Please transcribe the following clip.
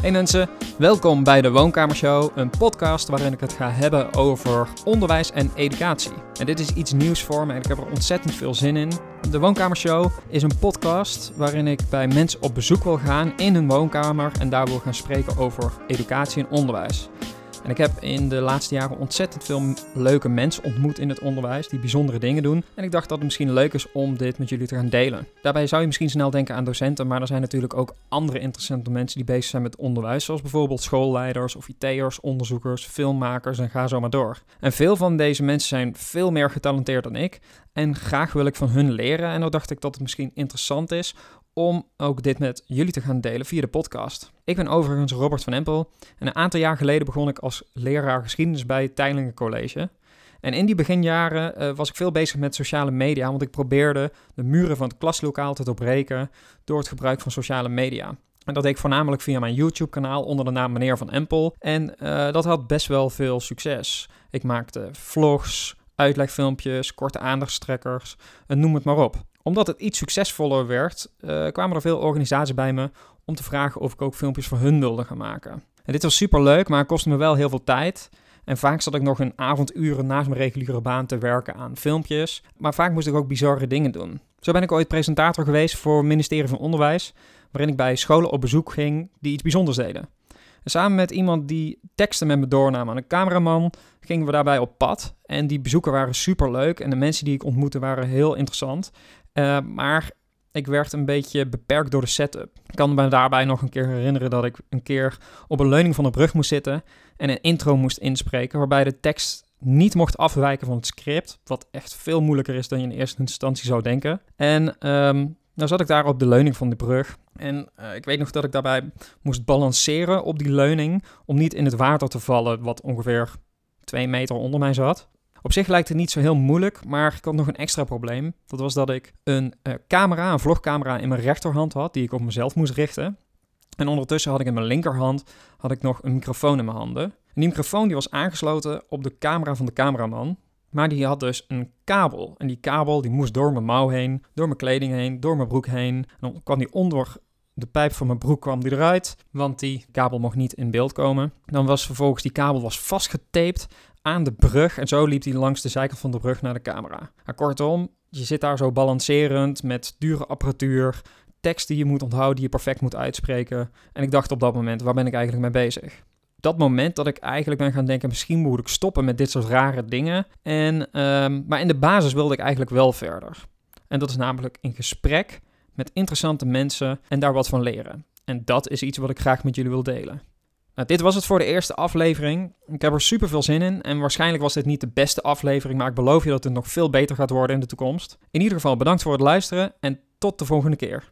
Hey mensen, welkom bij de Woonkamershow, een podcast waarin ik het ga hebben over onderwijs en educatie. En dit is iets nieuws voor me en ik heb er ontzettend veel zin in. De Woonkamershow is een podcast waarin ik bij mensen op bezoek wil gaan in hun woonkamer en daar wil gaan spreken over educatie en onderwijs. En ik heb in de laatste jaren ontzettend veel leuke mensen ontmoet in het onderwijs die bijzondere dingen doen. En ik dacht dat het misschien leuk is om dit met jullie te gaan delen. Daarbij zou je misschien snel denken aan docenten, maar er zijn natuurlijk ook andere interessante mensen die bezig zijn met onderwijs, zoals bijvoorbeeld schoolleiders of IT'ers, onderzoekers, filmmakers en ga zo maar door. En veel van deze mensen zijn veel meer getalenteerd dan ik en graag wil ik van hun leren. En dan dacht ik dat het misschien interessant is om ook dit met jullie te gaan delen via de podcast. Ik ben overigens Robert van Empel en een aantal jaar geleden begon ik als leraar geschiedenis bij Teilingen College. En in die beginjaren uh, was ik veel bezig met sociale media, want ik probeerde de muren van het klaslokaal te doorbreken door het gebruik van sociale media. En dat deed ik voornamelijk via mijn YouTube-kanaal onder de naam Meneer van Empel. En uh, dat had best wel veel succes. Ik maakte vlogs, uitlegfilmpjes, korte aandachtstrekkers, noem het maar op omdat het iets succesvoller werd, uh, kwamen er veel organisaties bij me om te vragen of ik ook filmpjes voor hun wilde gaan maken. En dit was super leuk, maar het kostte me wel heel veel tijd. En vaak zat ik nog een avonduren naast mijn reguliere baan te werken aan filmpjes. Maar vaak moest ik ook bizarre dingen doen. Zo ben ik ooit presentator geweest voor het ministerie van Onderwijs, waarin ik bij scholen op bezoek ging die iets bijzonders deden. En samen met iemand die teksten met me doornam aan een cameraman, gingen we daarbij op pad. En die bezoeken waren super leuk en de mensen die ik ontmoette waren heel interessant. Uh, maar ik werd een beetje beperkt door de setup. Ik kan me daarbij nog een keer herinneren dat ik een keer op een leuning van de brug moest zitten en een intro moest inspreken, waarbij de tekst niet mocht afwijken van het script, wat echt veel moeilijker is dan je in eerste instantie zou denken. En um, nou zat ik daar op de leuning van de brug en uh, ik weet nog dat ik daarbij moest balanceren op die leuning om niet in het water te vallen, wat ongeveer twee meter onder mij zat. Op zich lijkt het niet zo heel moeilijk, maar ik had nog een extra probleem. Dat was dat ik een uh, camera, een vlogcamera in mijn rechterhand had, die ik op mezelf moest richten. En ondertussen had ik in mijn linkerhand had ik nog een microfoon in mijn handen. En die microfoon die was aangesloten op de camera van de cameraman. Maar die had dus een kabel. En die kabel die moest door mijn mouw heen, door mijn kleding heen, door mijn broek heen. En dan kwam die onder de pijp van mijn broek kwam die eruit, want die kabel mocht niet in beeld komen. Dan was vervolgens die kabel was vastgetaped aan de brug en zo liep hij langs de zijkant van de brug naar de camera. Maar kortom, je zit daar zo balancerend met dure apparatuur, tekst die je moet onthouden, die je perfect moet uitspreken. En ik dacht op dat moment, waar ben ik eigenlijk mee bezig? dat moment dat ik eigenlijk ben gaan denken, misschien moet ik stoppen met dit soort rare dingen. En, um, maar in de basis wilde ik eigenlijk wel verder. En dat is namelijk in gesprek met interessante mensen en daar wat van leren. En dat is iets wat ik graag met jullie wil delen. Nou, dit was het voor de eerste aflevering. Ik heb er super veel zin in en waarschijnlijk was dit niet de beste aflevering, maar ik beloof je dat het nog veel beter gaat worden in de toekomst. In ieder geval bedankt voor het luisteren en tot de volgende keer.